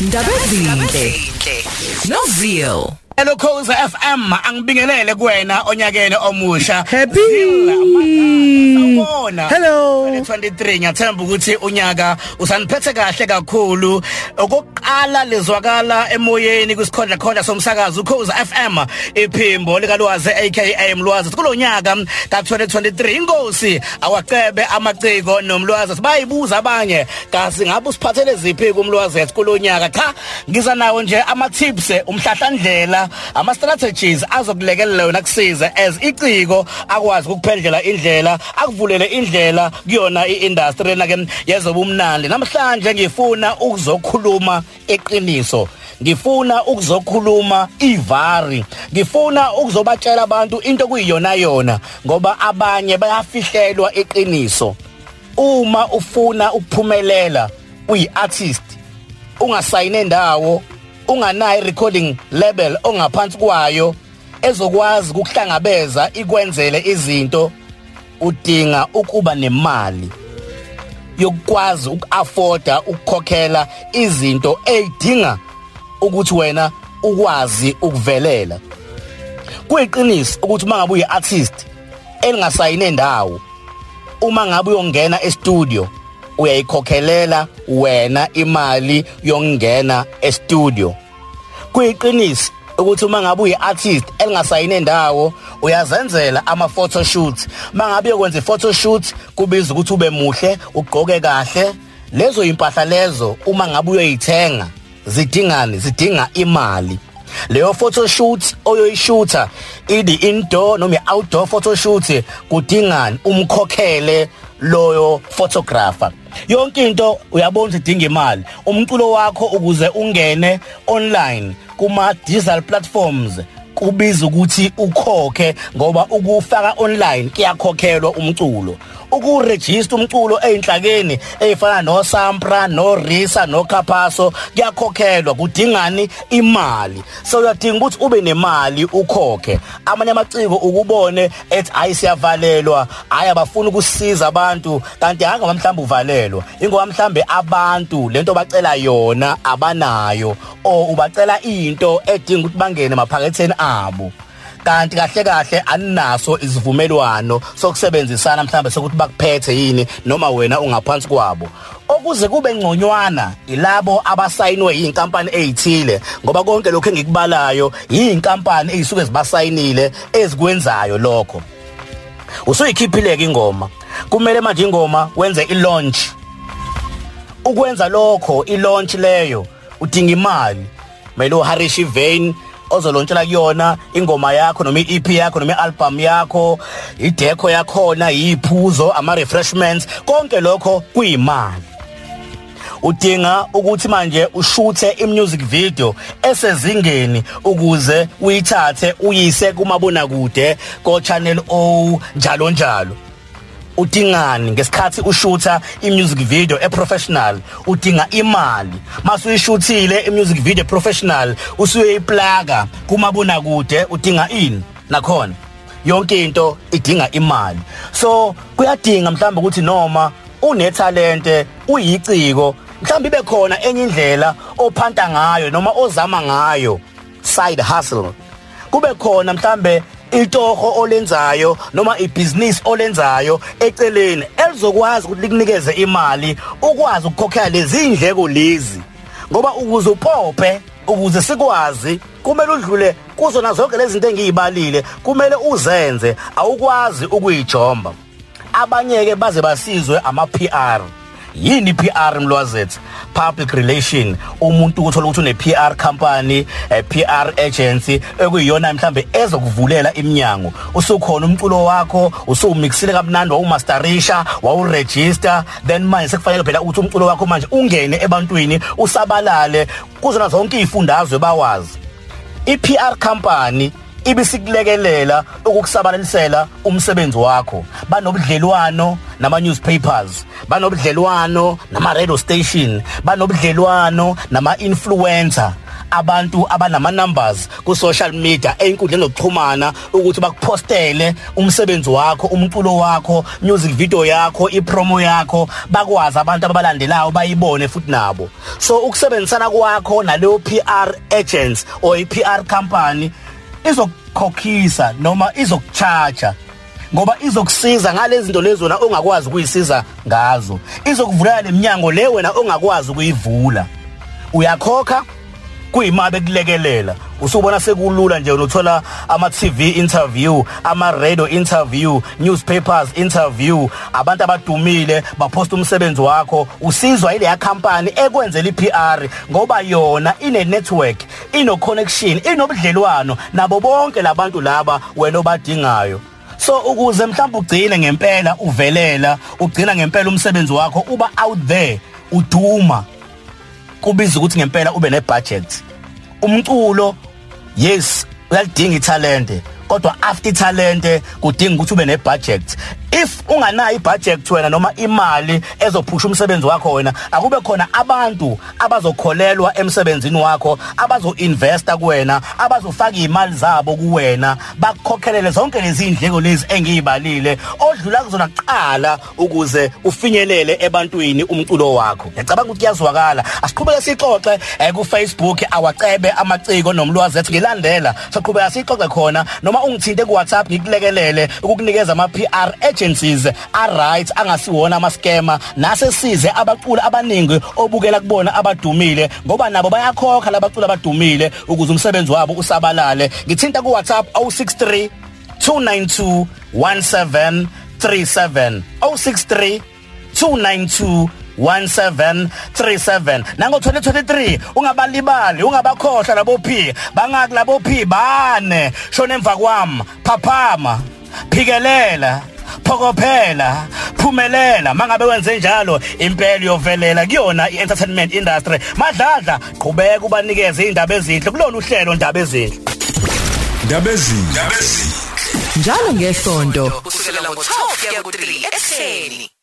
Ndaba ezinhle. Hello Khoza FM angibingelele kuwena onyakeni omusha. Happy. Sawubona. Hello. 2023 ngiyathemba ukuthi unyaka usaniphethe kahle kakhulu. Okokuqala lezwakala emoyeni kusikhondla khondla somsakazo uKhoza FM iphimbo likalwazi aka Mlwazi. Kulonyaka ka2023 inkosi awacebe amaciko nomlwazi sibayibuza abanye kasi ngabe usiphathele ziphi kumlwazi kulonyaka cha ngiza nawo nje ama tips umhlahlandlela ama strategies azokulekelela yona kusiza as iciko akwazi ukuphendlela indlela akuvulele indlela kuyona iindustry na ke yezobumnandi namhlanje ngifuna ukuzokhuluma eqiniso ngifuna ukuzokhuluma ivari ngifuna ukuzobatshela abantu into kuyiyona yona ngoba abanye bayafihlelwa eqiniso uma ufuna ukuphumelela uyi-artist ungasayine ndawo unganayo recording label ongaphansi kwayo ezokwazi ukuhlangabeza ikwenzele izinto udinga ukuba nemali yokwazi ukuafforda ukukhokhela izinto ezidinga ukuthi wena ukwazi ukuvelela. Kuyiqiniso ukuthi mangabe uyi artist elingasayine ndawo uma ngabe uyongena e-studio uyayikhokhelela wena imali yokungena e-studio. Kuyiqiniso ukuthi uma ngabe uyi-artist elingasayine ndawo uyazenzela ama-photo shoot mangabe uyokwenza i-photo shoot kubiza ukuthi ube muhle ugqoke kahle. Lezo impahla lezo uma ngabe uyoyithenga zidingani zidinga imali. Leyo photo shoot oyoyishootha idi indoor noma outdoor photo shoot kudingani umkhokhele loyo photographer. Yonke into uyabona ukuthi idinga imali. Umculo wakho ukuze ungene online kuma digital platforms kubiza ukuthi ukhokhe ngoba ukufaka online kuyakhokhelwa umculo. Ukuregister umculo einhlakeni ezifana no Sampra no Risa no Capaso kuyakhokhelwa kudingani imali. So uyadinga ukuthi ube nemali ukhokhe. Amanye amaciko ukubone ethi hayi siyavalelwa. Hayi abafuna ukusiza abantu. Kanti hanga mhlawumbe uvalelwa. Ingoba mhlambe abantu lento bacela yona abanayo o ubacela into edinga ukuthi bangene maphaketheni abo. Kanti kahle kahle aninaso isivumelwano sokusebenzisana mhlambe sokuthi bakuphethe yini noma wena ungaphansi kwabo. Okuze kube ngconywana ilabo abasayinwe yinkampani ezithile ngoba konke lokho engikubalayo yinkampani ezisuke zibasayinile ezikwenzayo lokho. Usuyikhiphileke ingoma. Kumele manje ingoma wenze ilaunch. Ukwenza lokho ilaunch leyo udinga imali. Mele uHarish Vein ozolontshela kuyona ingoma yakho noma iEP yakho noma ialbum yakho ideco yakhona yiphuzo ama refreshments konke lokho kuyimali. Udinga ukuthi manje ushuthe imusic video esezingeni ukuze uyithathe uyise kumabona kude ko channel O njalo njalo. Udingani ngesikhathi ushutha imusic video eprofessional udinga imali. Mase uyishuthile imusic video professional usuyiplaga kumabona kude udinga ini? Nakhona. Yonke into idinga imali. So kuyadinga mhlawumbe ukuthi noma unetalente uyiciko mhlawumbe ibe khona enye indlela ophanta ngayo noma ozama ngayo. Side hustle. Kube khona mhlambe itoho olenzayo noma ibusiness olenzayo eceleni elizokwazi ukuthi likunikeze imali ukwazi ukukhokhela lezi indleko lezi. Ngoba ukuze upophe ukuze sikwazi kumele udlule kuzona zonke lezi zinto engiyibalile kumele uzenze awukwazi ukuyijomba. Abanye ke baze basizwe ama PR yini PR mlwazethu public relation umuntu uthola ukuthi une PR company eh, PR agency ekuyiyona mhlambe ezokuvulela iminyango. Usukhona umculo wakho usumixile kamnandi wawumasterisha wawuregister then manje sekufanele phela ukuthi umculo wakho manje ungene ebantwini usabalale kuzona zonke izifundazwe bawazi. iPR company ibisikulekelela ukukusabalalisela umsebenzi wakho. Banobudlelwano nama newspapers banobudlelwano nama radio station banobudlelwano nama influencer abantu abanama numbers ku social media einkundleni zokuxhumana ukuthi bakupostele umsebenzi wakho umculo wakho music video yakho ipromo yakho. Bakwazi abantu abalandelayo bayibone futhi nabo. So ukusebenzisana kwakho naleyo PR agents or i PR company izokukhokhisa noma izokucharge ngoba izokusiza ngalezi zinto lezo na ongakwazi ukuyisiza ngazo. Izokuvulela leminyango le wena ongakwazi ukuyivula. Uyakhokha kuyimali bekulekelela. Usubona sekulula nje unothola ama TV interview ama radio interview newspapers interview. Abantu abadumile baposta umsebenzi wakho. Usizwa ile ya company ekwenzela iPR ngoba yona ine network ino connection inobudlelwano nabo bonke labantu laba wena obadingayo. So ukuze mhlawumbe ugcine ngempela uvelela ugcina ngempela umsebenzi wakho uba out there uduma kubiza ukuthi ngempela ube nebudget. Umculo yes uyalidinga italente kodwa after italente kudinga ukuthi ube nebudget. If unganayo ibudget wena noma imali ezophusha umsebenzi wakho wena akube khona abantu abazokholelwa emsebenzini wakho abazoinvesta kuwena abazofaka imali zabo kuwena. Bakukhokhelele zonke lezi indleko lezi engiyibalile odlula kuzona kuqala ukuze ufinyelele ebantwini umculo wakho. Ngiyacabanga ukuthi kuyazwakala. Asiqhubeke sixoxe ku Facebook awacebe amaciko nomlwazi ethi ngilandela. Soqhubeka sixoxe khona. Noma ungithinte ku WhatsApp ngikulekelele ukukunikeza ama PR agencies are right angasiwona ama scammer nase size abaculi abaningi obukela kubona abadumile ngoba nabo bayakhokha labaculi abadumile ukuze umsebenzi wabo usabalale. Ngithinta ku WhatsApp 063 292 1737 063 292 1737 nango 2023 ungabalibali ungabakhohlwa labo P bangaki labo P bane. Shona emva kwami. Phaphama. Phikelela. Phokophela phumelela mangabe wenze njalo impela yovelela kuyona ientertainment industry. Madladla qhubeka ubanikeze indaba ezinhle kulolu hlelo indaba ezinhle. Indaba ezinhle. Njalo ngesonto. Kusukela ngo-12 kuya ku-3 ekseni